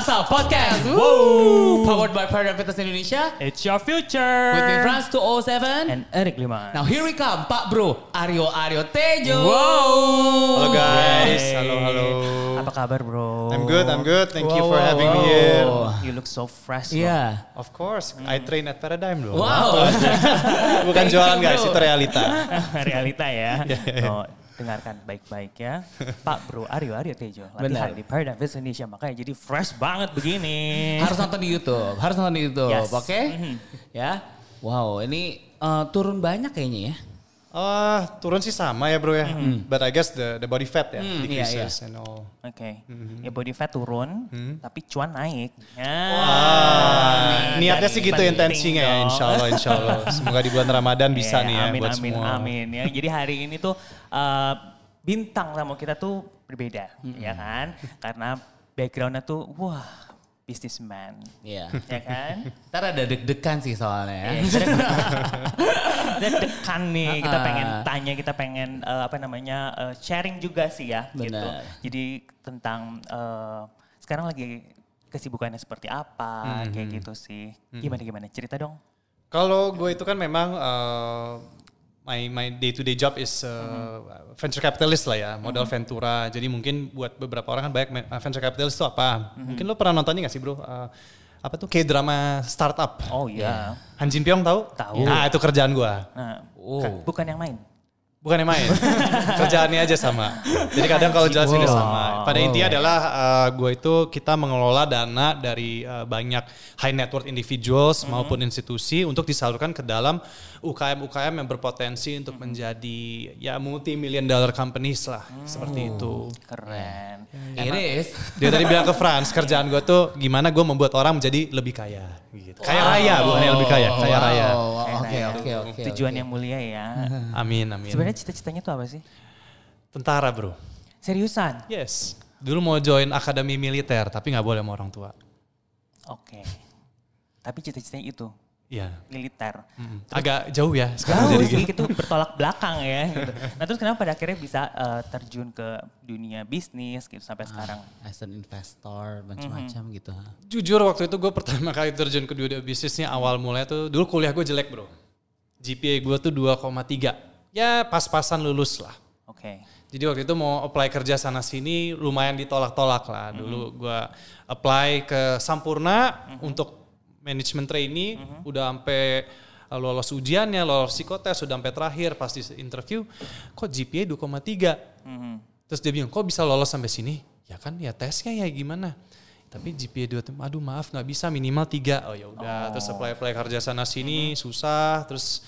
Salsa Podcast. Woo! Powered by Paradigm Fitness Indonesia. It's your future. With me France 207. And Eric Lima. Now here we come, Pak Bro, Aryo Aryo Tejo. Wow. Halo guys, Hey. halo halo. Apa kabar bro? I'm good, I'm good. Thank you Wow, for wow, having me wow. here. You look so fresh. bro. Iya. Of course, I train at Paradigm loh. Wow. Bukan jualan you, guys, bro. itu realita. Realita ya. iya. Oh, dengarkan baik-baik ya. Pak Bro Aryo Aryo Tejo. Latihan di Fitness Indonesia. Makanya jadi fresh banget begini. harus nonton di YouTube, harus nonton di YouTube, Yes. oke? Mhm. Ya. Wow, ini eh, turun banyak kayaknya ya. Oh, turun sih sama ya bro ya. But I guess the the body fat ya Hmm, iya, decreases and all. Oke. Mm-hmm. Ya body fat turun, tapi cuan naik. Ya. Ah, niatnya sih gitu intensinya ya, insya Allah, insya Allah. Semoga di bulan Ramadan bisa Iya, nih ya amin, buat amin, semua. Amin, ya. Jadi hari ini tuh eh, bintang tamu kita tuh berbeda, ya kan? Karena backgroundnya tuh wah businessman, Iya. ya kan? Ntar ada deg-degan sih soalnya ya. Iya, dekan nih, kita Ah. pengen tanya, kita pengen eh, apa namanya eh, sharing juga sih ya, gitu. Benar. Jadi tentang eh, sekarang lagi kesibukannya seperti apa, kayak Hmm. gitu sih. Gimana gimana? Cerita dong. Kalau gue itu kan memang uh, my my day to day job is uh, venture capitalist lah ya, modal ventura. Jadi mungkin buat beberapa orang kan banyak ma- venture capitalist itu apa? Mungkin lo pernah nonton ini gak sih bro? Uh, apa tuh kayak drama startup? Oh iya. Han Jin Pyong tahu? Tahu. Nah itu kerjaan gue. Nah, Oh. bukan- bukan yang main. Bukan yang main, kerjaannya aja sama. Jadi kadang kalau jelasin Wow. sama. Pada Wow. intinya adalah uh, gue itu kita mengelola dana dari uh, banyak high net worth individuals maupun institusi untuk disalurkan ke dalam UKM-UKM yang berpotensi untuk menjadi ya multi million dollar companies lah seperti itu. Keren. Iris. Dia tadi bilang ke Franz kerjaan gue tuh gimana gue membuat orang menjadi lebih kaya. Gitu. Kaya raya bukan yang lebih kaya, kaya Wow, raya. Keren, Oke, oke, oke. Tujuan oke. yang mulia ya. Amin, amin. Sebenarnya cita-citanya tuh apa sih? Tentara bro. Seriusan? Yes. Dulu mau join akademi militer tapi nggak boleh sama orang tua. Oke. Tapi cita-citanya itu Iya. militer. Mm. Agak jauh ya sekarang Jauh jadi sih gitu. itu bertolak belakang ya. Gitu. Nah terus kenapa pada akhirnya bisa eh, terjun ke dunia bisnis gitu sampai sekarang? As an investor, macam-macam gitu. ha. Jujur waktu itu gue pertama kali terjun ke dunia bisnisnya awal mulai tuh dulu kuliah gue jelek bro. GPA gue tuh 2,3. Ya pas-pasan lulus lah. Oke. Jadi waktu itu mau apply kerja sana sini lumayan ditolak-tolak lah. Dulu gue apply ke Sampurna untuk manajemen trainee, udah sampai uh, lolos ujiannya, lolos psikotes, sudah sampai terakhir pas di interview, kok GPA 2,3. Mhm. Terus dia bilang, kok bisa lolos sampai sini? Ya kan, ya tesnya ya gimana? Tapi GPA 2, aduh maaf nggak bisa minimal 3. Oh ya udah, terus apply apply kerja sana sini susah, terus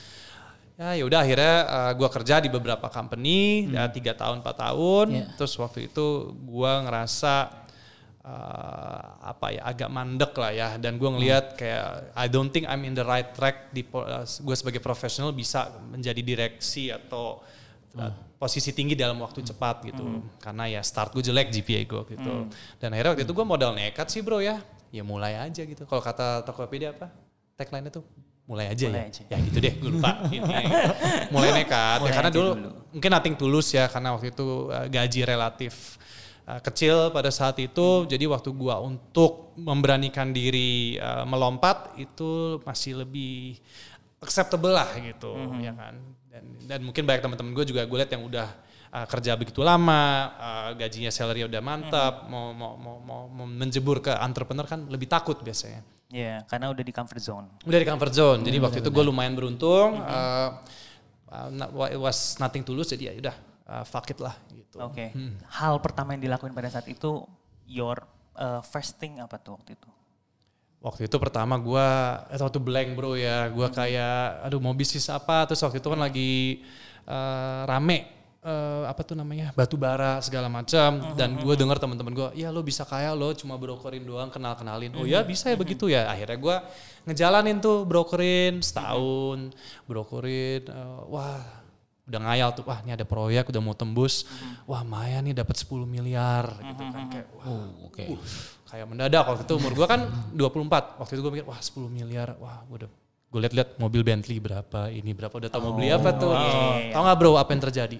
ya ya udah akhirnya uh, gua kerja di beberapa company ya tiga tahun 4 tahun. Iya. Terus waktu itu gua ngerasa uh, apa ya agak mandek lah ya. Dan gua ngelihat kayak I don't think I'm in the right track di uh, gue sebagai profesional bisa menjadi direksi atau uh, posisi tinggi dalam waktu cepat gitu. Karena ya start gue jelek GPA gue gitu dan akhirnya waktu itu gue modal nekat sih bro ya. Ya mulai aja gitu. Kalau kata Tokopedia apa? Tagline itu mulai aja Mulai ya. aja. ya gitu deh gue lupa. Intinya mulai nekat Mulai ya karena dulu, dulu. mungkin nothing tulus ya karena waktu itu uh, gaji relatif uh, kecil pada saat itu. Jadi waktu gua untuk memberanikan diri uh, melompat itu masih lebih acceptable lah gitu ya kan. Dan dan mungkin banyak teman-teman gue juga gue lihat yang udah uh, kerja begitu lama uh, gajinya salary udah mantap mau, mau mau mau mau menjebur ke entrepreneur kan lebih takut biasanya Iya, karena udah di comfort zone. udah di comfort zone. Jadi waktu itu gue lumayan beruntung. uh, uh, not- it was nothing tulus jadi ya udah uh, fuck it lah gitu. Oke. Hal pertama yang dilakuin pada saat itu your uh, first thing apa tuh waktu itu? Waktu itu pertama gue, itu waktu blank bro ya, gue kayak, aduh mau bisnis apa, terus waktu itu kan lagi uh, rame, uh, apa tuh namanya, batu bara segala macam, dan gue dengar teman-teman gue, ya lo bisa kaya lo cuma brokerin doang, kenal kenalin, oh ya bisa ya begitu ya, akhirnya gue ngejalanin tuh brokerin setahun, brokerin, uh, wah udah ngayal tuh, wah ini ada proyek udah mau tembus, wah Maya nih dapat 10 miliar. Gitu kan, kayak wah Oh, oke. Uh, kayak mendadak. Waktu itu umur gue kan 24 waktu itu gue mikir wah 10 miliar wah gue udah gue liat-liat mobil Bentley berapa ini berapa udah tau mau beli apa tuh. iya, iya. tau nggak bro apa yang terjadi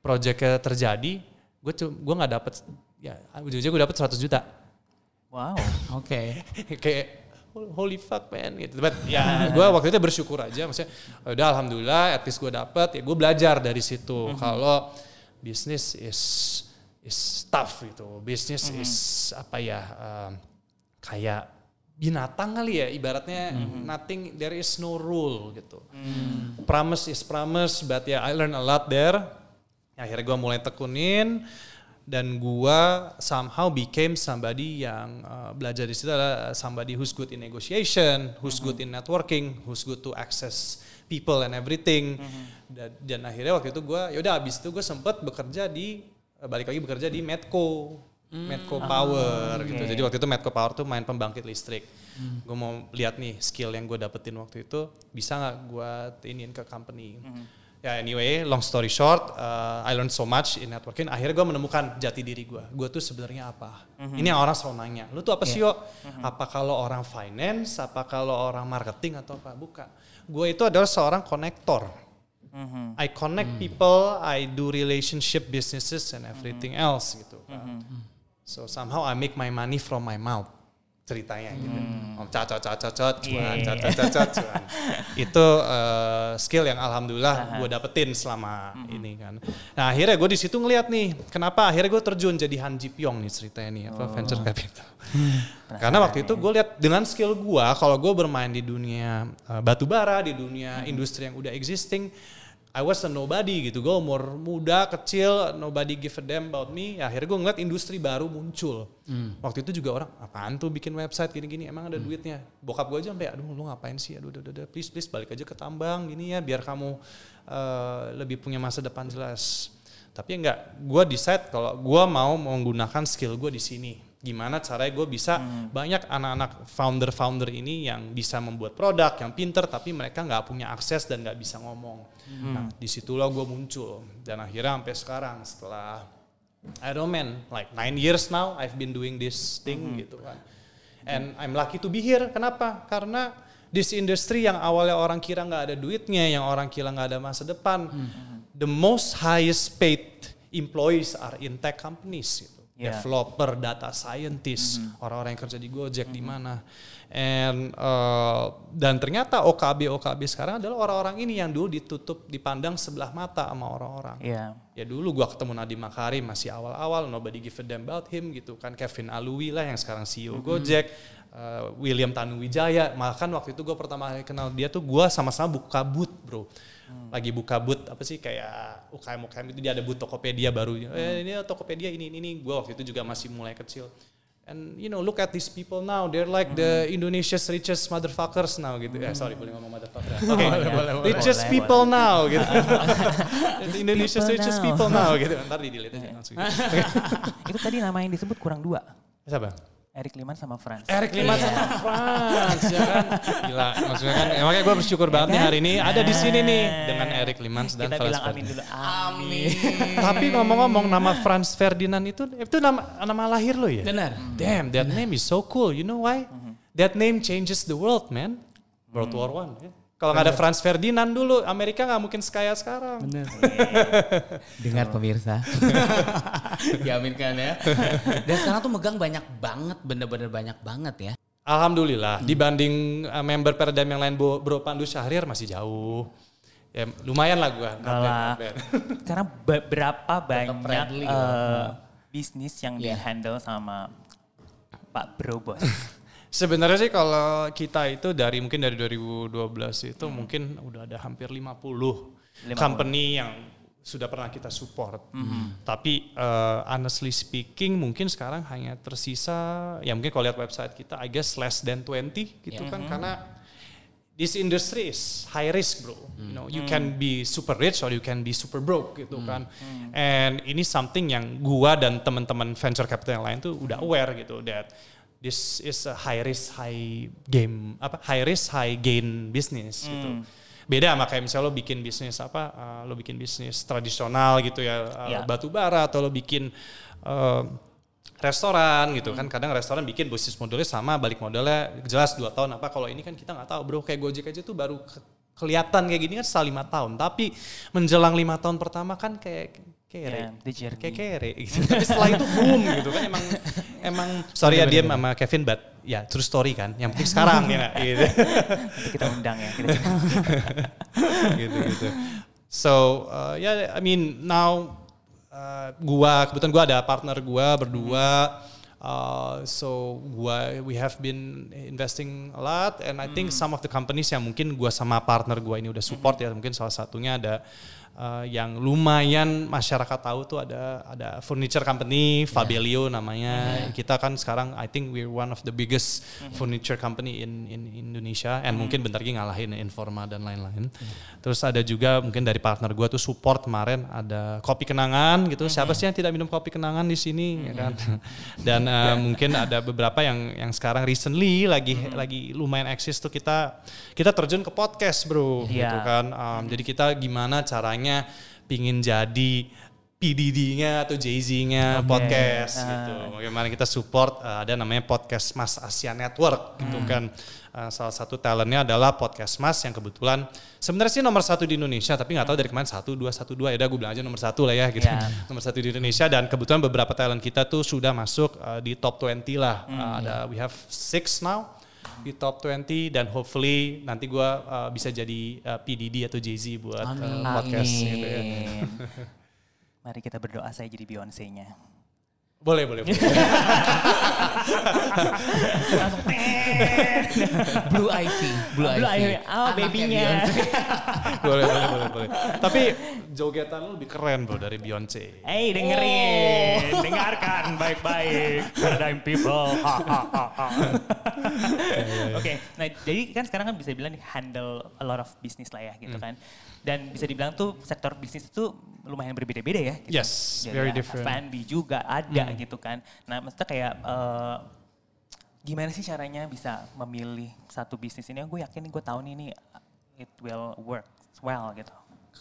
proyeknya terjadi gue gue nggak dapet ya ujung-ujungnya gue dapet 100 juta Wow. Oke. kayak holy fuck man gitu. But ya gue waktu itu bersyukur aja maksudnya udah alhamdulillah at least gue dapet ya gue belajar dari situ kalau bisnis is is tough gitu. Bisnis is apa ya um, kayak binatang kali ya ibaratnya nothing there is no rule gitu. Promise is promise but ya I learn a lot there. Akhirnya gue mulai tekunin dan gua somehow became somebody yang uh, belajar di situ adalah somebody who's good in negotiation, who's good in networking, who's good to access people and everything. Dan, dan akhirnya waktu itu gua yaudah abis itu gue sempet bekerja di uh, balik lagi bekerja di Medco. Medco Power gitu. Jadi waktu itu Medco Power tuh main pembangkit listrik. Gue mau lihat nih skill yang gue dapetin waktu itu bisa nggak gue iniin ke company. Ya anyway, long story short, uh, I learned so much in networking. Akhirnya gue menemukan jati diri gue. Gue tuh sebenarnya apa? Ini yang orang selalu nanya. Lu tuh apa sih yo? Apa kalau orang finance? Apa kalau orang marketing atau apa? Bukan. Gue itu adalah seorang konektor. I connect people. I do relationship businesses and everything else gitu. kan. So somehow I make my money from my mouth ceritanya gitu. Om cacot cacot cacot cuan Yeah. cacot cacot cuan. Itu uh, skill yang alhamdulillah gue dapetin selama ini kan. Nah akhirnya gue di situ ngeliat nih, kenapa akhirnya gue terjun jadi Han Ji Pyong nih ceritanya nih apa venture capital. Karena waktu itu gue lihat dengan skill gue, kalau gue bermain di dunia uh, batu bara, di dunia industri yang udah existing, I was a nobody gitu. Gue umur muda, kecil, nobody give a damn about me. Ya, akhirnya gue ngeliat industri baru muncul. Waktu itu juga orang, apaan tuh bikin website gini-gini, emang ada duitnya. Bokap gue aja sampai, aduh lu ngapain sih, aduh, aduh, aduh, please, please balik aja ke tambang gini ya, biar kamu eh, lebih punya masa depan jelas. Tapi enggak, gue decide kalau gue mau menggunakan skill gue di sini. Gimana caranya gue bisa banyak anak-anak founder-founder ini yang bisa membuat produk, yang pinter, tapi mereka nggak punya akses dan nggak bisa ngomong. Nah, di situlah gue muncul. Dan akhirnya sampai sekarang setelah I don't man, like nine years now I've been doing this thing gitu kan. And I'm lucky to be here. Kenapa? Karena this industry yang awalnya orang kira nggak ada duitnya, yang orang kira nggak ada masa depan, the most highest paid employees are in tech companies gitu. Yeah. Developer, data scientist, orang-orang yang kerja di Gojek di mana. And uh, dan ternyata OKB OKB sekarang adalah orang-orang ini yang dulu ditutup dipandang sebelah mata sama orang-orang Iya. ya dulu gua ketemu Nadiem Makarim masih awal-awal nobody give a damn about him gitu kan Kevin Alui lah yang sekarang CEO Gojek uh, William Tanuwijaya bahkan waktu itu gua pertama kali kenal dia tuh gua sama-sama buka booth bro lagi buka booth apa sih kayak UKM UKM itu dia ada booth Tokopedia baru eh, ini Tokopedia ini ini, ini gua waktu itu juga masih mulai kecil And you know, look at these people now. They're like the Indonesia's richest motherfuckers now gitu. Eh, sorry, boleh ngomong motherfucker. Oke, richest Boleh, people now gitu. Indonesia's People richest now. people now gitu. Ntar di delete aja langsung. Itu tadi nama yang disebut kurang dua. Siapa? Eric Liman sama Franz. Eric Liman Iya. sama Franz ya kan. Gila, maksudnya kan eh, makanya gue bersyukur banget nih hari ini ada di sini nih dengan Eric Liman dan Kita Franz bilang amin Ferdinand. dulu. Amin. Tapi ngomong-ngomong nama Franz Ferdinand itu itu nama nama lahir lo ya? Benar. Damn, that name is so cool. You know why? That name changes the world, man. World War One. ya. Kalau nggak ada Franz Ferdinand dulu, Amerika nggak mungkin sekaya sekarang. Benar. Dengar pemirsa. Diaminkan ya. Dan sekarang tuh megang banyak banget, bener-bener banyak banget ya. Alhamdulillah, dibanding uh, member Perdam yang lain Bro, Bro Pandu Syahrir masih jauh. Ya lumayan lah gue. Kalah. Karena be- berapa banyak friendly gitu. eh, bisnis yang Iya. di-handle sama Pak Bro Bos. Sebenarnya sih kalau kita itu dari mungkin dari 2012 itu mungkin udah ada hampir 50, 50. company yang sudah pernah kita support. Tapi uh, honestly speaking mungkin sekarang hanya tersisa ya mungkin kalau lihat website kita I guess less than 20 gitu kan karena this industry is high risk bro. You know, you can be super rich or you can be super broke gitu kan. And ini something yang gua dan teman-teman venture capital yang lain tuh udah aware gitu that this is a high risk high game apa high risk high gain business gitu. Beda sama kayak misalnya lo bikin bisnis apa uh, lo bikin bisnis tradisional gitu ya uh, batu bara atau lo bikin uh, restoran gitu kan. Kadang restoran bikin bisnis modelnya sama balik modalnya jelas dua tahun. Apa kalau ini kan kita nggak tahu bro. Kayak Gojek aja tuh baru ke- kelihatan kayak gini kan setelah lima tahun. Tapi menjelang lima tahun pertama kan kayak kere, Yeah, kayak kere gitu. Tapi setelah itu boom gitu kan emang emang sorry ya dia sama Kevin but ya true story kan. Yang penting sekarang ya gitu. Nanti kita undang ya. Kita gitu gitu. So uh, ya yeah, I mean now uh, gua kebetulan gua ada partner gua berdua. Uh, so gua we have been investing a lot and I think some of the companies yang mungkin gua sama partner gua ini udah support ya mungkin salah satunya ada uh, yang lumayan masyarakat tahu tuh ada ada furniture company Fabelio namanya. Kita kan sekarang I think we're one of the biggest furniture company in in Indonesia. And mungkin bentar lagi ngalahin Informa dan lain-lain. Terus ada juga mungkin dari partner gua tuh support kemarin ada kopi kenangan gitu. Siapa sih yang tidak minum kopi kenangan di sini ya kan? Dan uh, mungkin ada beberapa yang yang sekarang recently lagi lagi lumayan eksis tuh kita kita terjun ke podcast bro gitu Iya. kan. Um, jadi kita gimana caranya pingin jadi PDD-nya atau Jay-Z-nya Oke. podcast Ah. gitu. Bagaimana kita support uh, ada namanya podcast Mas Asia Network gitu kan. Uh, salah satu talentnya adalah podcast Mas yang kebetulan sebenarnya sih nomor satu di Indonesia tapi nggak tahu dari kemarin satu dua satu dua ya udah gue bilang aja nomor satu lah ya gitu Ya. nomor satu di Indonesia dan kebetulan beberapa talent kita tuh sudah masuk uh, di top 20 lah Uh, ada we have six now di top 20 dan hopefully nanti gua uh, bisa jadi uh, PDD atau Jay-Z buat uh, podcast gitu ya. Mari kita berdoa saya jadi Beyonce-nya. Boleh, boleh, boleh. Langsung. Blue Ivy, Blue, Blue Ivy. Oh, baby-nya. Boleh, boleh, boleh, boleh. Tapi jogetan lu lebih keren bro dari Beyonce. Hey dengerin, dengarkan baik-baik. Paradigm people. Ha, ha. Oke, nah jadi kan sekarang kan bisa bilang handle a lot of business lah ya gitu kan. Dan bisa dibilang tuh sektor bisnis itu lumayan berbeda-beda ya. Gitu. Yes, Jadi very different. F&B juga ada gitu kan. Nah maksudnya kayak eh, gimana sih caranya bisa memilih satu bisnis ini? Gue yakin gue tahun ini it will work well gitu.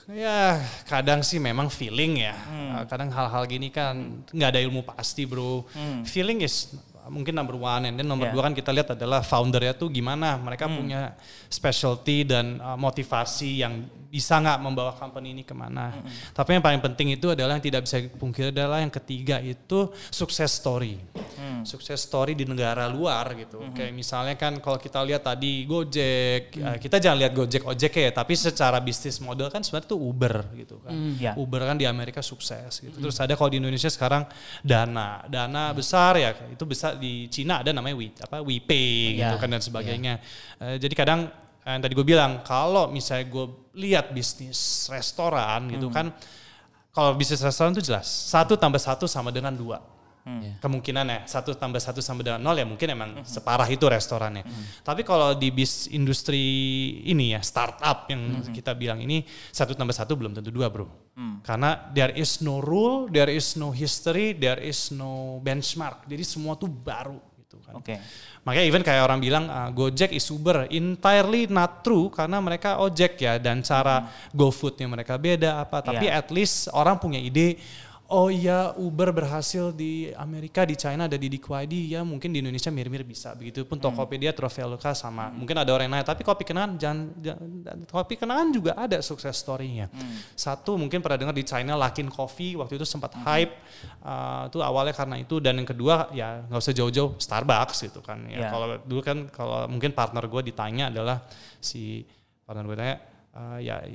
Ya kadang sih memang feeling ya. Uh, Kadang hal-hal gini kan nggak ada ilmu pasti bro. Feeling is mungkin number one and then nomor Yeah. dua kan kita lihat adalah foundernya tuh gimana. Mereka punya specialty dan uh, motivasi yang bisa nggak membawa company ini ke mana. Tapi yang paling penting itu adalah yang tidak bisa dipungkiri adalah yang ketiga itu success story. Sukses story di negara luar gitu. Kayak misalnya kan kalau kita lihat tadi Gojek, uh, kita jangan lihat Gojek ojek ya, tapi secara bisnis model kan sebenarnya tuh Uber gitu kan. Ya. Uber kan di Amerika sukses gitu. Terus ada kalau di Indonesia sekarang Dana, Dana besar ya itu besar di Cina ada namanya We, apa WePay gitu Ya. kan dan sebagainya. Eh, jadi kadang eh, yang tadi gue bilang kalau misalnya gue lihat bisnis restoran gitu kan, kalau bisnis restoran tuh jelas satu tambah satu sama dengan dua Ya. kemungkinan ya satu tambah satu sama dengan nol ya mungkin emang separah itu restorannya. Tapi kalau di bis industri ini ya startup yang kita bilang ini satu tambah satu belum tentu dua bro. Karena there is no rule, there is no history, there is no benchmark. Jadi semua tuh baru gitu kan. Oke. Makanya even kayak orang bilang ah, Gojek is Uber, entirely not true karena mereka ojek ya dan cara GoFoodnya mereka beda apa. Tapi Iya. at least orang punya ide. Oh iya Uber berhasil di Amerika, di China ada di DQID, ya mungkin di Indonesia mirip-mirip bisa. Begitupun Tokopedia, Traveloka sama. Mungkin ada orang yang nanya, tapi kopi kenangan, jangan, jangan- kopi kenangan juga ada sukses story-nya. Satu mungkin pernah dengar di China Lakin Coffee, waktu itu sempat hype. Uh, itu awalnya karena itu. Dan yang kedua ya nggak usah jauh-jauh Starbucks gitu kan. Ya, Ya. Kalau dulu kan kalau mungkin partner gue ditanya adalah si partner gue tanya uh, ya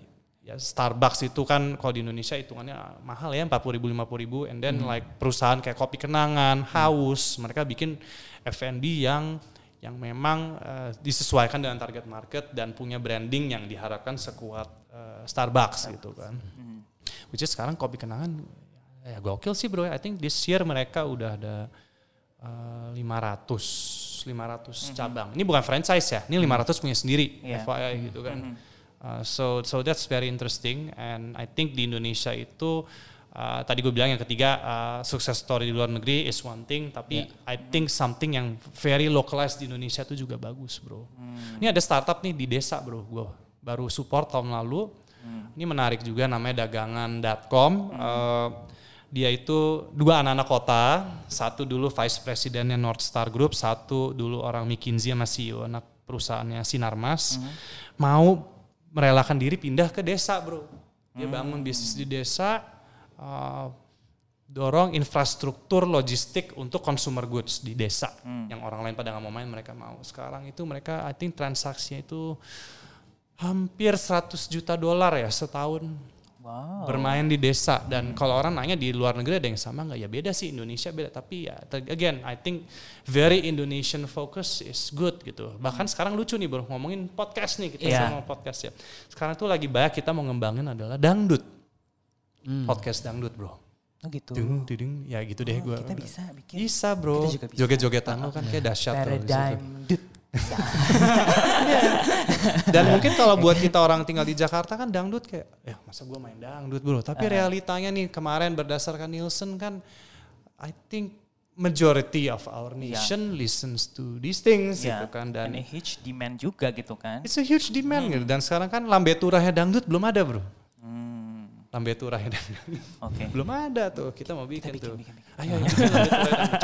ya Starbucks itu kan kalau di Indonesia hitungannya mahal ya 40 ribu 50 ribu. And then like perusahaan kayak kopi kenangan haus mereka bikin F&B yang yang memang uh, disesuaikan dengan target market dan punya branding yang diharapkan sekuat uh, Starbucks gitu kan. Which is sekarang kopi kenangan ya gokil sih bro I think this year mereka udah ada uh, 500 500 cabang. Ini bukan franchise ya, ini 500 punya sendiri, Iya. FYI gitu kan. Uh, so so that's very interesting and I think di Indonesia itu uh, tadi gue bilang yang ketiga uh, sukses story di luar negeri is one thing, tapi I think something yang very localized di Indonesia itu juga bagus, bro. Ini ada startup nih di desa, bro. Gue baru support tahun lalu. Ini menarik juga namanya dagangan.com. Uh, dia itu dua anak-anak kota, satu dulu vice presidennya North Star Group, satu dulu orang McKinsey sama CEO anak perusahaannya Sinarmas, mau merelakan diri pindah ke desa bro. Dia bangun bisnis di desa, uh, dorong infrastruktur logistik untuk consumer goods di desa. Yang orang lain pada nggak mau main mereka mau. Sekarang itu mereka I think transaksinya itu hampir 100 juta dolar ya setahun Wow. bermain di desa. Dan kalau orang nanya di luar negeri ada yang sama nggak? Ya beda sih Indonesia beda. Tapi ya again I think very Indonesian focus is good gitu. Bahkan sekarang lucu nih bro ngomongin podcast nih kita Iya. ngomong podcast ya. Sekarang tuh lagi banyak kita mau ngembangin adalah dangdut. Podcast dangdut bro. Oh gitu. Dung, dudung, ya gitu deh Oh, gue kita bisa bikin. Bisa bro. Kita juga bisa. joget-jogetan lo kan kayak dahsyat paradigm. Dan mungkin kalau buat kita orang tinggal di Jakarta kan dangdut kayak, ya masa gue main dangdut bro. Tapi realitanya nih kemarin berdasarkan Nielsen kan, I think majority of our nation listens to these things Ya, gitu kan. Dan Dan a huge demand juga gitu kan. it's a huge demand gitu. Dan sekarang kan lambe turahnya dangdut belum ada bro. Lambe turahnya dangdut. Oke. belum ada tuh. Kita mau bikin, bikin, tuh. bikin, bikin. Ayo, ayo.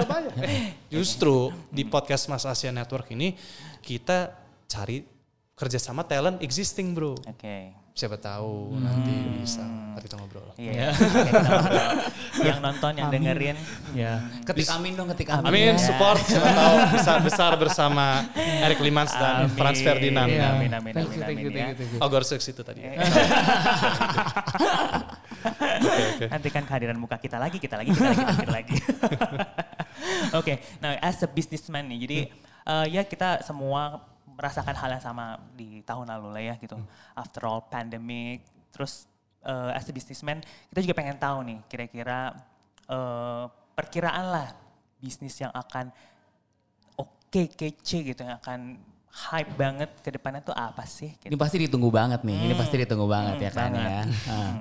Coba aja. Eh, justru di podcast Mas Asia Network ini kita cari kerjasama talent existing bro. Oke. Siapa tahu nanti bisa ntar kita ngobrol Iya. Kita ngobrol. yang nonton, yang dengerin. Ya. Ketik amin dong, ketik amin. amin Ya. support siapa tahu bisa besar bersama Eric Limans dan Amin. Franz Ferdinand ya. Amin, amin, amin, you, amin, thank ya. oh Gorsux itu tadi Eh, oke oke Nanti kan kehadiran muka kita lagi, kita lagi, kita lagi, kita lagi. Oke, nah as a businessman nih, jadi eh, ya kita semua merasakan hal yang sama di tahun lalu lah ya gitu. After all pandemic, terus eh, as a businessman kita juga pengen tahu nih kira-kira eh, perkiraan lah bisnis yang akan oke kece gitu yang akan hype banget ke depannya tuh apa sih? Ini Gitu. pasti ditunggu banget nih. Ini pasti ditunggu banget ya kan banget. ya. Ah.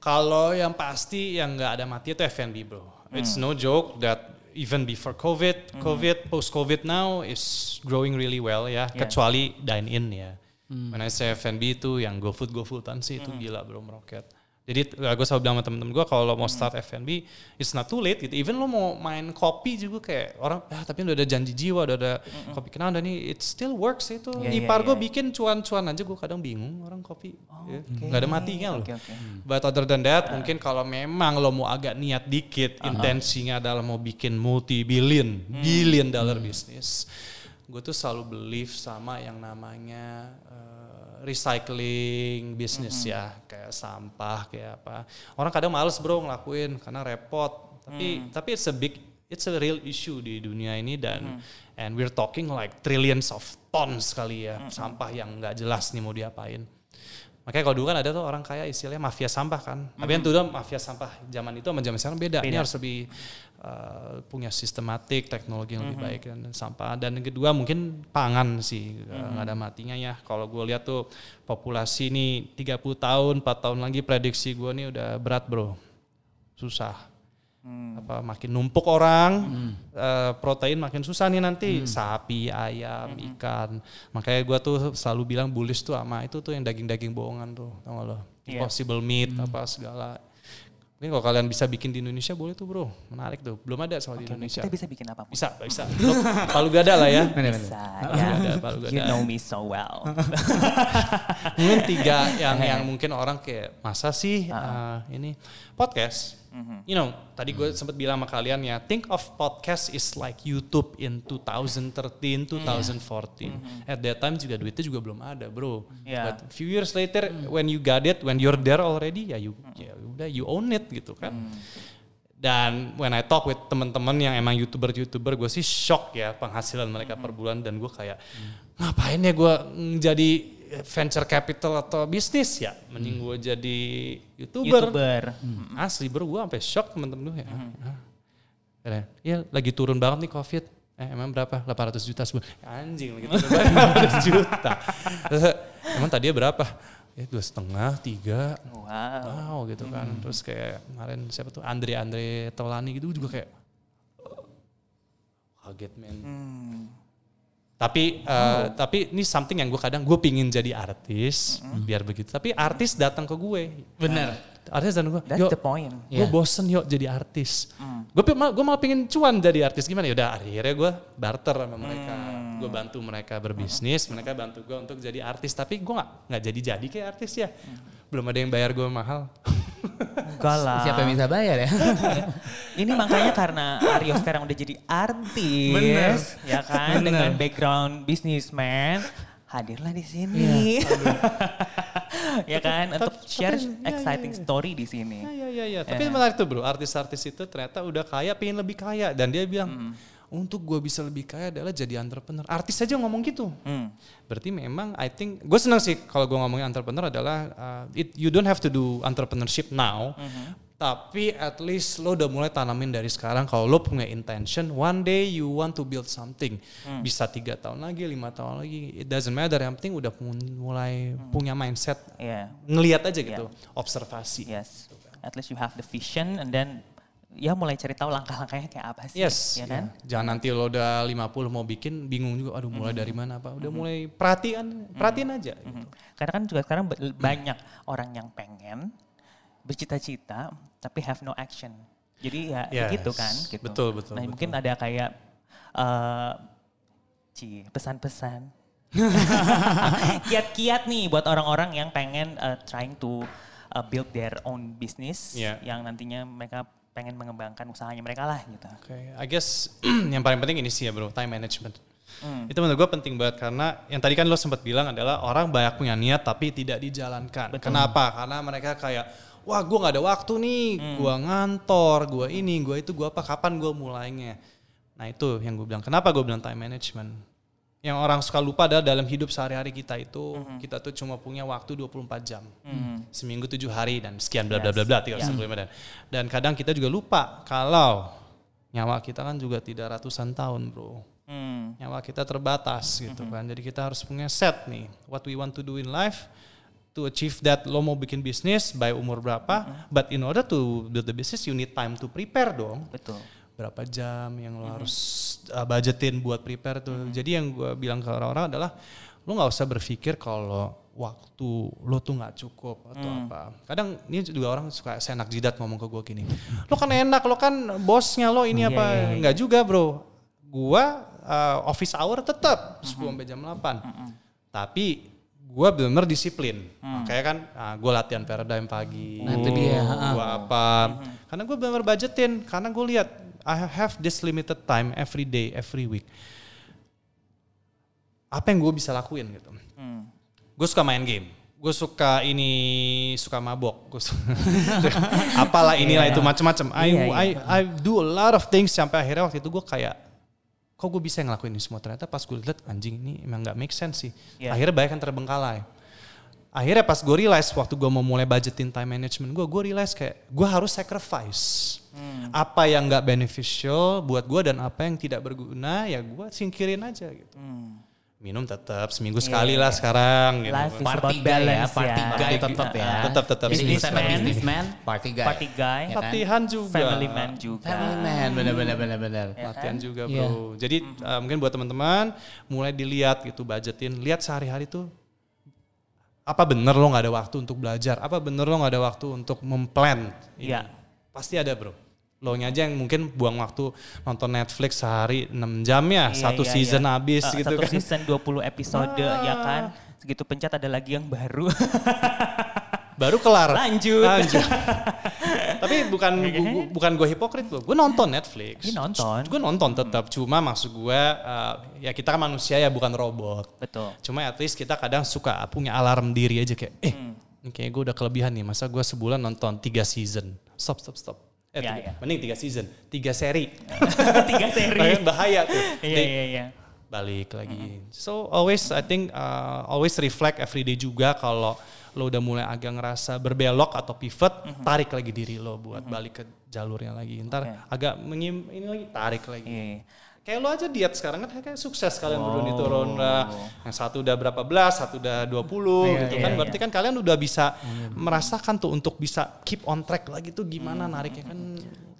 kalau yang pasti yang nggak ada mati itu F&B bro it's no joke that even before COVID COVID post COVID now is growing really well ya. Yeah. kecuali dine in ya when I say F&B itu yang GoFood GoFoodan sih itu gila bro meroket jadi gue selalu bilang sama temen-temen gue kalau lo mau start F&B it's not too late gitu even lo mau main kopi juga kayak orang ah tapi udah ada janji jiwa udah ada kopi kenal dan ini it still works itu Iya, iya, ipar gue iya. bikin cuan-cuan aja gue kadang bingung orang kopi ya. oke. nggak ada matinya loh Oke, oke. But other than that, mungkin kalau memang lo mau agak niat dikit, intensinya adalah mau bikin multi billion, billion dollar bisnis. Gue tuh selalu believe sama yang namanya uh, recycling bisnis ya, kayak sampah, kayak apa. Orang kadang males bro ngelakuin karena repot. Tapi tapi it's a big, it's a real issue di dunia ini dan and we're talking like trillions of tons kali ya sampah yang nggak jelas nih mau diapain. Makanya kalau dulu kan ada tuh orang kaya istilahnya mafia sampah kan. Tapi yang dulu mafia sampah zaman itu sama zaman sekarang beda. Ini Beda. harus lebih uh, punya sistematik, teknologi yang lebih baik dan sampah. Dan yang kedua mungkin pangan sih uh, nggak ada matinya ya. Kalau gue lihat tuh populasi ini 30 tahun, 4 tahun lagi prediksi gue nih udah berat bro. Susah. Apa makin numpuk orang, eh, protein makin susah nih nanti. Sapi, ayam, ikan. Makanya gue tuh selalu bilang bullish tuh sama itu tuh yang daging-daging bohongan tuh, tau gak lo? Iya. Impossible meat apa segala. Mungkin kalau kalian bisa bikin di Indonesia boleh tuh bro, menarik tuh. Belum ada soal di Oke, Indonesia. kita bisa bikin apa pun. Bisa, bisa. Palu gada lah ya. Bisa, ya. Gada, Palu gada. You know me so well. mungkin tiga yang yang mungkin orang kayak masa sih eh, ini podcast. You know, tadi gue sempat bilang sama kalian ya, think of podcast is like YouTube in 2013, 2014. At that time juga duitnya juga belum ada, bro. Yeah. But few years later, when you got it, when you're there already, ya you, ya udah you own it gitu kan. Dan when I talk with teman-teman yang emang youtuber-youtuber, gue sih shock ya penghasilan mereka per bulan dan gue kayak ngapain ya gue jadi venture capital atau bisnis ya, mending gue jadi youtuber. YouTuber. Asli bro, gue sampai shock temen-temen gue ya. Ah. Katanya, Iya lagi turun banget nih covid. Eh emang berapa? 800 juta sebulan. Anjing lagi turun banget 800 juta. Terus, emang tadinya berapa? Ya dua setengah, tiga. Wow. Wow gitu kan. Terus kayak kemarin siapa tuh Andre Andre Taulani gitu juga kayak "Oh, kaget men. Hmm. Tapi eh, tapi ini something yang gue kadang gue pingin jadi artis biar begitu. Tapi artis datang ke gue. Bener. Artis datang ke gue. That's "Yo, the point. gue Iya. bosen yuk jadi artis. Gue gue malah pengen cuan jadi artis gimana ya udah akhirnya gue barter sama mereka. Gue bantu mereka berbisnis, mereka bantu gue untuk jadi artis. Tapi gue nggak nggak jadi jadi kayak artis ya. Belum ada yang bayar gue mahal. Enggak lah. Siapa yang bisa bayar ya? Ini makanya karena Aryo sekarang udah jadi artis, Bener. ya kan, Bener. dengan background businessman, hadirlah di sini, ya kan, untuk Tapi- share tapi- ya, exciting ya, ya. story di sini. Iya iya iya. Tapi Eh. menarik tuh bro, artis-artis itu ternyata udah kaya, pengen lebih kaya dan dia bilang, Hmm. Untuk gue bisa lebih kaya adalah jadi entrepreneur. Artis aja ngomong gitu. Hmm. Berarti memang I think gue senang sih kalau gue ngomongin entrepreneur adalah uh, it, you don't have to do entrepreneurship now, tapi at least lo udah mulai tanamin dari sekarang kalau lo punya intention one day you want to build something. Bisa tiga tahun lagi lima tahun lagi it doesn't matter. Yang penting udah mulai punya mindset. Iya, ngelihat aja gitu observasi. Yes. At least you have the vision and then ya mulai cari tahu langkah-langkahnya kayak apa sih, Yes, ya kan? ya. jangan nanti lo udah 50 mau bikin bingung juga, aduh mulai Mm-hmm. dari mana apa, udah mulai perhatian, perhatiin aja. Mhm. Karena kan juga sekarang ba- banyak orang yang pengen bercita-cita tapi have no action. Jadi ya Yes, gitu kan. Gitu. betul, betul, Nah betul. mungkin ada kayak ci pesan-pesan. Kiat-kiat nih buat orang-orang yang pengen eh, trying to eh, build their own business Yeah. yang nantinya mereka pengen mengembangkan usahanya mereka lah gitu. Oke, I guess yang paling penting ini sih ya bro, time management. Hmm. Itu menurut gue penting banget karena yang tadi kan lo sempat bilang adalah orang banyak punya niat tapi tidak dijalankan. Kenapa? Karena mereka kayak, wah gue nggak ada waktu nih, Hmm. gue ngantor, gue ini, gue itu, gue apa, kapan gue mulainya. Nah itu yang gue bilang, kenapa gue bilang time management? Yang orang suka lupa adalah dalam hidup sehari-hari kita itu, Hmm. kita tuh cuma punya waktu 24 jam. Mhm. Seminggu tujuh hari dan sekian bla bla bla bla, tiga Ya. dan dan kadang kita juga lupa kalau nyawa kita kan juga tidak ratusan tahun bro Hmm. nyawa kita terbatas gitu kan. Jadi kita harus punya set nih what we want to do in life to achieve that lo mau bikin bisnis by umur berapa, but in order to build the business you need time to prepare dong. Betul. Berapa jam yang lo harus uh, budgetin buat prepare tuh. Jadi yang gue bilang ke orang-orang adalah lo nggak usah berpikir kalau waktu lo tuh nggak cukup atau apa. Kadang ini juga orang suka seenak jidat ngomong ke gue gini. Lo kan enak, lo kan bosnya lo ini Iya, apa? iya, iya. Nggak juga bro. Gua uh, office hour tetap 10 sampai jam 8. Tapi gua benar-benar disiplin. Makanya kan uh, gue latihan paradigm pagi. Nah, itu dia, ha-ha. Gua apa? Karena gue benar-benar budgetin. Karena gue lihat I have this limited time every day, every week. Apa yang gue bisa lakuin gitu? Hmm. Gue suka main game. Gue suka ini suka mabok. Gue suka apalah inilah itu macam-macam. I, Iya, iya. I I do a lot of things sampai akhirnya waktu itu gue kayak kok gue bisa ngelakuin ini semua ternyata pas gue lihat anjing ini emang nggak make sense sih. Iya. Akhirnya banyak yang terbengkalai. Akhirnya pas gue realize waktu gue mau mulai budgetin time management gue, gue realize kayak gue harus sacrifice. Apa yang nggak beneficial buat gue dan apa yang tidak berguna ya gue singkirin aja gitu. Hmm. Minum tetap seminggu sekali lah sekarang gitu. Life is Party about guy ya, balance party ya. guy tetap ya. Tetap, tetap. Businessman. businessman, party guy. Party guy, Ya kan? Latihan juga. family man juga. Family man, benar benar benar benar. Ya Latihan kan? juga Iya. bro. Jadi uh, mungkin buat teman-teman mulai dilihat gitu budgetin, lihat sehari-hari tuh apa bener lo nggak ada waktu untuk belajar, apa bener lo nggak ada waktu untuk memplan. Iya. Pasti ada bro. Lo nya aja yang mungkin buang waktu nonton Netflix sehari 6 jam ya, Iya, satu iya, season iya. habis Eh, gitu satu kan. season 20 episode Ah. ya kan. Segitu pencet ada lagi yang baru. Baru kelar. Lanjut. Lanjut. Tapi bukan gua- bukan gue hipokrit loh. Gue nonton Netflix. Ini nonton. Gue nonton tetap. Cuma maksud gue uh, ya kita kan manusia ya bukan robot. Betul. Cuma at least kita kadang suka punya alarm diri aja kayak, eh Hmm. kayaknya gue udah kelebihan nih. Masa gue sebulan nonton tiga season. Stop, stop, stop. Eh, Ya, tiga- ya. mending tiga season, tiga seri. Tiga seri. Bahaya- tuh. Iya iya iya. balik lagi. So always I think uh, always reflect every day juga kalau lo udah mulai agak ngerasa berbelok atau pivot, tarik lagi diri lo buat balik ke jalurnya lagi. Ntar Oke. agak mengim ini lagi tarik lagi. Iya. Kayak lo aja diet sekarang kan kayak sukses kalian berdua Oh. turun lah. Yang satu udah berapa belas, satu udah 20 Iya, gitu iya, kan. iya. Berarti kan kalian udah bisa merasakan tuh untuk bisa keep on track lagi tuh gimana nariknya kan.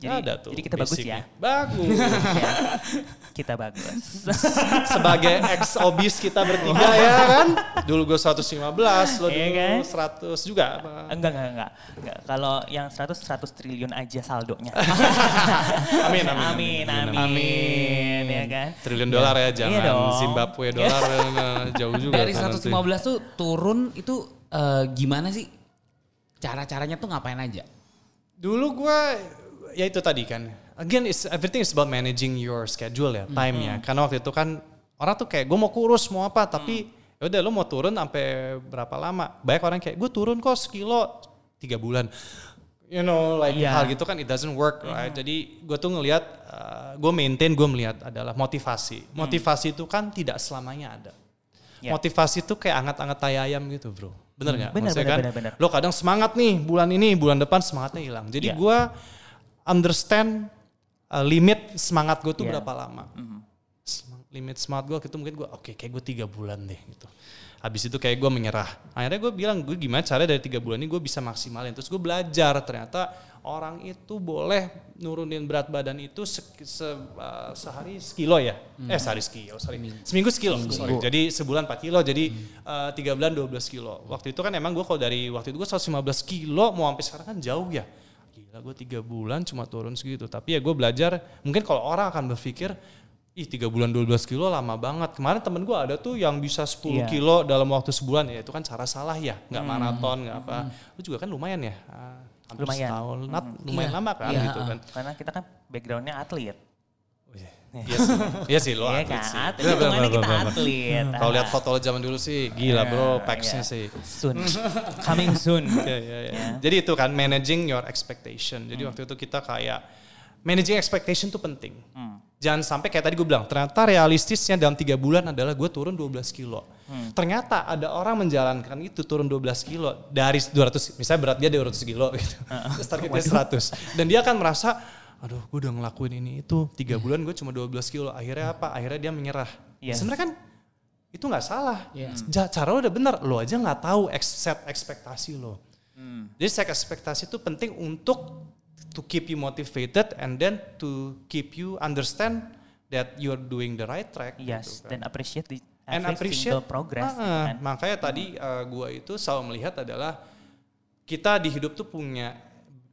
Jadi- ada tuh. jadi kita bagus basicnya. ya? Bagus. Ya. Kita bagus. sebagai ex obis kita bertiga ya kan. Dulu gue 115, lo Iya dulu kan? 100 juga apa? enggak enggak enggak. enggak. Kalau yang 100 100 triliun aja saldonya. Amin, amin, amin, amin, Amin. ya kan? Triliun dolar ya, jangan Iya dong. Zimbabwe dolar eh, jauh juga. Dari kan nanti. 115 tuh turun itu eh, gimana sih? Cara-caranya tuh ngapain aja? Dulu gue ya itu tadi kan. Again, it's, everything is about managing your schedule ya, time-nya. Karena waktu itu kan orang tuh kayak gue mau kurus mau apa, tapi ya udah lo mau turun sampai berapa lama? Banyak orang kayak gue turun kok sekilo tiga bulan. You know, like Iya. hal gitu kan it doesn't work, right? Jadi gue tuh ngelihat, gue maintain, gue melihat adalah motivasi. Motivasi itu kan tidak selamanya ada. Ya. Motivasi itu kayak anget-anget tai ayam gitu bro. Bener nggak? Bener, Maksudnya bener, kan, bener, bener. Lo kadang semangat nih bulan ini, bulan depan semangatnya hilang. Jadi Iya. gue understand uh, limit semangat gue tuh Iya. berapa lama. Sem- Limit semangat gue itu mungkin gue oke kayak gue tiga bulan deh gitu. Habis itu kayak gue menyerah. Akhirnya gue bilang gue gimana caranya dari tiga bulan ini gue bisa maksimalin. Terus gue belajar ternyata orang itu boleh nurunin berat badan itu se- se- uh, sehari sekilo ya. Eh sehari sekilo, sorry. Seminggu sekilo. sorry. Jadi sebulan 4 kilo, jadi uh, tiga bulan 12 kilo. Waktu itu kan emang gue kalau dari waktu itu gue 115 kilo mau sampai sekarang kan jauh ya. Gila gue tiga bulan cuma turun segitu. Tapi ya gue belajar, mungkin kalau orang akan berpikir, ih tiga bulan 12 kilo lama banget. Kemarin temen gue ada tuh yang bisa 10 Iya. kilo dalam waktu sebulan. Ya itu kan cara salah ya, nggak maraton, nggak apa. Lu juga kan lumayan ya. ah, hampir Lumayan. setahun, Nat, lumayan Iya. lama kan Iya, gitu kan. Karena kita kan backgroundnya atlet. Iya sih, iya sih lo Iya atlet kan? sih. Atlet, hitungannya kita bener. atlet. Kalau lihat foto lo zaman dulu sih, gila bro, Iya, packsnya iya. sih. Soon. Coming soon. Iya, iya, iya. Jadi itu kan managing your expectation. Jadi waktu itu kita kayak managing expectation tuh penting. Jangan sampai kayak tadi gue bilang, ternyata realistisnya dalam tiga bulan adalah gue turun 12 kilo. Ternyata ada orang menjalankan itu turun 12 kilo dari 200, misalnya berat dia 200 kilo gitu. Terus targetnya 100. Dan dia akan merasa, aduh gue udah ngelakuin ini itu tiga bulan gue cuma 12 kilo. Akhirnya apa? Akhirnya dia menyerah. Yes. Sebenarnya kan itu nggak salah. Iya. Ja- Cara lo udah benar, lo aja nggak tahu set ekspektasi lo. Jadi set ekspektasi itu penting untuk to keep you motivated and then to keep you understand that you're doing the right track. Yes, gitu kan. dan appreciate the And appreciate progress. gitu kan. Makanya tadi uh, gua itu selalu melihat adalah kita di hidup tuh punya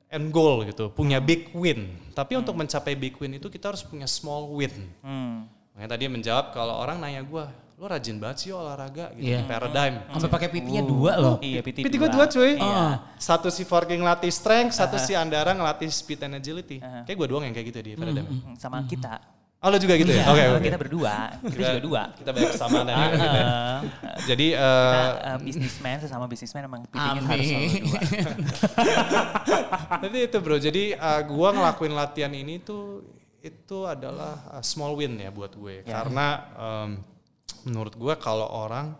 end goal gitu, punya big win. Tapi untuk mencapai big win itu kita harus punya small win. Hmm. Makanya tadi menjawab kalau orang nanya gua, lo rajin banget sih olahraga gitu, Iya. paradigm. Sampai pakai PT-nya dua loh. Iya, PT, PT gue dua cuy. Iya. Satu si Forking ngelatih strength, satu si Andara ngelatih speed and agility. Aha. Kayak gue doang yang kayak gitu di Paradigm. Hmm, Sama kita. Oh lo juga gitu ya? Iya, Oke oke. Kita berdua. Kita juga dua. Kita banyak kesamaan ya. Jadi kita eh uh, businessman sesama businessman emang Amin. harus selalu dua. jadi itu bro. Jadi eh, gua ngelakuin latihan ini tuh itu adalah small win ya buat gue. Ya. Karena em, menurut gue kalau orang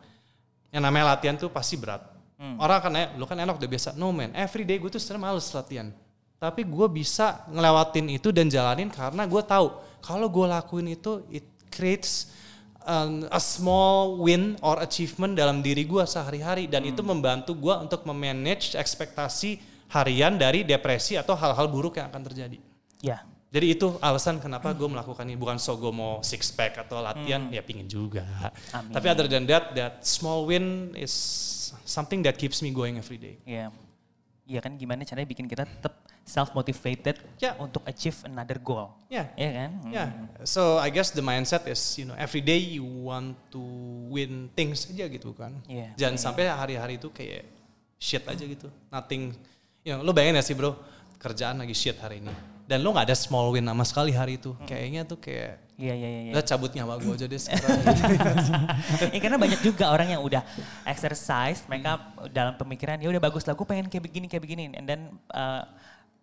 yang namanya latihan tuh pasti berat. Hmm. Orang akan nanya, lu kan enak udah biasa. No man, every day gue tuh sebenarnya males latihan. Tapi gue bisa ngelewatin itu dan jalanin karena gue tahu kalau gue lakuin itu it creates um, a small win or achievement dalam diri gue sehari-hari dan itu membantu gue untuk memanage ekspektasi harian dari depresi atau hal-hal buruk yang akan terjadi. Ya, Jadi itu alasan kenapa gue melakukan ini. Bukan so gue mau six pack atau latihan, ya pingin juga. Amin. Tapi other than that, that small win is something that keeps me going every day. ya. Iya kan gimana caranya bikin kita tetap self motivated Ya. untuk achieve another goal. Ya. Iya kan? Hmm. Ya, so I guess the mindset is, you know, every day you want to win things aja gitu kan. Iya. Jangan sampai hari-hari itu kayak shit aja gitu. Nothing, you know, lo bayangin ya sih bro, kerjaan lagi shit hari ini. Dan lo nggak ada small win sama sekali hari itu. Kayaknya tuh kayak, Iya iya iya. iya. udah cabut nyawa gue aja deh sekarang. ya, karena banyak juga orang yang udah exercise, mereka dalam pemikiran ya udah bagus lah, gue pengen kayak begini kayak begini, and then uh,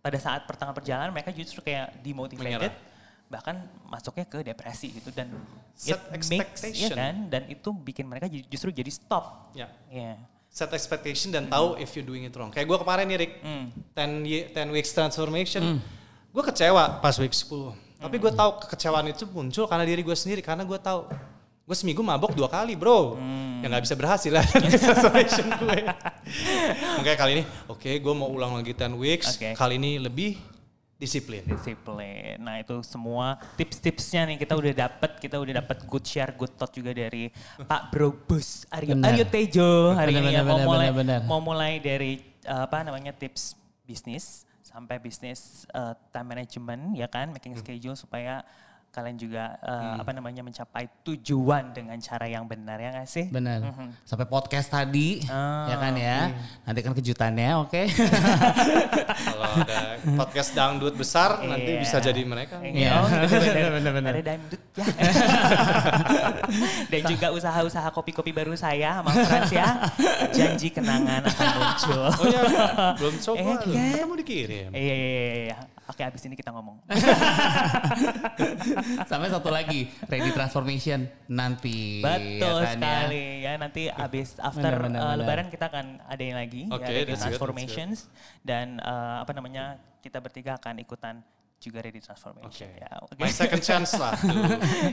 pada saat pertengahan perjalanan mereka justru kayak demotivated, Menyerah. bahkan masuknya ke depresi gitu dan Set it makes ya expectation. kan, dan itu bikin mereka ju- justru jadi stop. ya. Ya. Set expectation dan tahu if you're doing it wrong. Kayak gue kemarin nih Rick, Hmm. 10, ye- 10 weeks transformation, gue kecewa pas week 10. Tapi gue tahu kekecewaan itu muncul karena diri gue sendiri, karena gue tahu gue seminggu mabok dua kali bro, Hmm. yang nggak bisa berhasil lah transformation gue. Makanya kali ini, oke gue mau ulang lagi 10 weeks, Oke. kali ini lebih disiplin. disiplin. Nah itu semua tips-tipsnya nih kita udah dapat, kita udah dapat good share, good thought juga dari Pak Bro Bus Aryo. Aryo Tejo hari Benar, ini ya. benar, mau benar, mulai benar. mau mulai dari uh, apa namanya tips bisnis sampai bisnis uh, time management ya kan, making schedule supaya kalian juga uh, apa namanya mencapai tujuan dengan cara yang benar ya nggak sih? Benar. Sampai podcast tadi, Ah, ya kan ya. Nanti kan kejutannya, oke. Kalau ada podcast dangdut besar nanti Iya. bisa jadi mereka. Iya, oh, bener-bener. Bener-bener. Ada dangdut ya. Dan juga usaha-usaha kopi-kopi baru saya sama Frans ya. Janji kenangan akan muncul. Oh ya, belum coba. Eh, kan? Kita mau dikirim. Iya, iya, iya, iya. Oke, abis ini kita ngomong. Sampai satu lagi, ready transformation nanti. Betul ya sekali ya. Nanti abis after Benar, benar, uh, benar. Lebaran kita akan ada yang lagi Oke, ya Ready that's good, Transformations dan uh, apa namanya kita bertiga akan ikutan juga Ready Transformation Oke. ya. Oke. My second chance lah. tuh.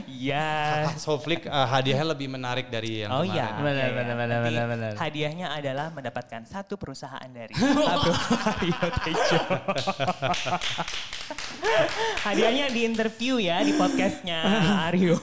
Ya. Hopefully uh, hadiahnya lebih menarik dari yang Oh kemarin. iya, Benar, iya, iya. benar, benar, benar, benar. Hadiahnya adalah mendapatkan satu perusahaan dari Pablo Mario Tejo. Hadiahnya di interview ya di podcastnya Aryo.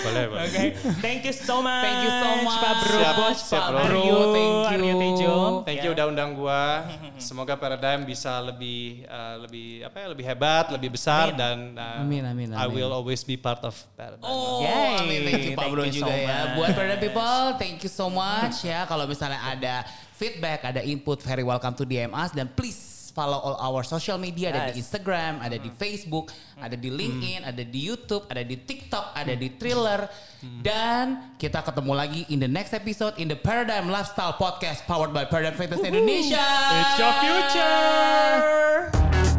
Boleh, boleh. Oke, thank you so much. Thank you so much. Pak Bro, Siap, Bos, siap, Pak bro. Aryo, Thank you. Aryo Tejo. Thank Ya. you udah undang gua. Semoga Paradigm bisa lebih uh, lebih apa ya lebih hebat, lebih besar Amin. dan uh, Amin, amin, I amin. will always be part of Paradigm. Oh, Yay. amin. Thank you Pak Thank Bro you juga so ya. much. Buat Brother People, thank you so much ya. Kalau misalnya ada feedback, ada input, very welcome to DM us. Dan please follow all our social media. Ada di Yes. Instagram, ada di Facebook, ada di LinkedIn, ada di YouTube, ada di TikTok, ada di Thriller. Dan kita ketemu lagi in the next episode in the Paradigm Lifestyle Podcast powered by Paradigm Fitness Indonesia. It's your future.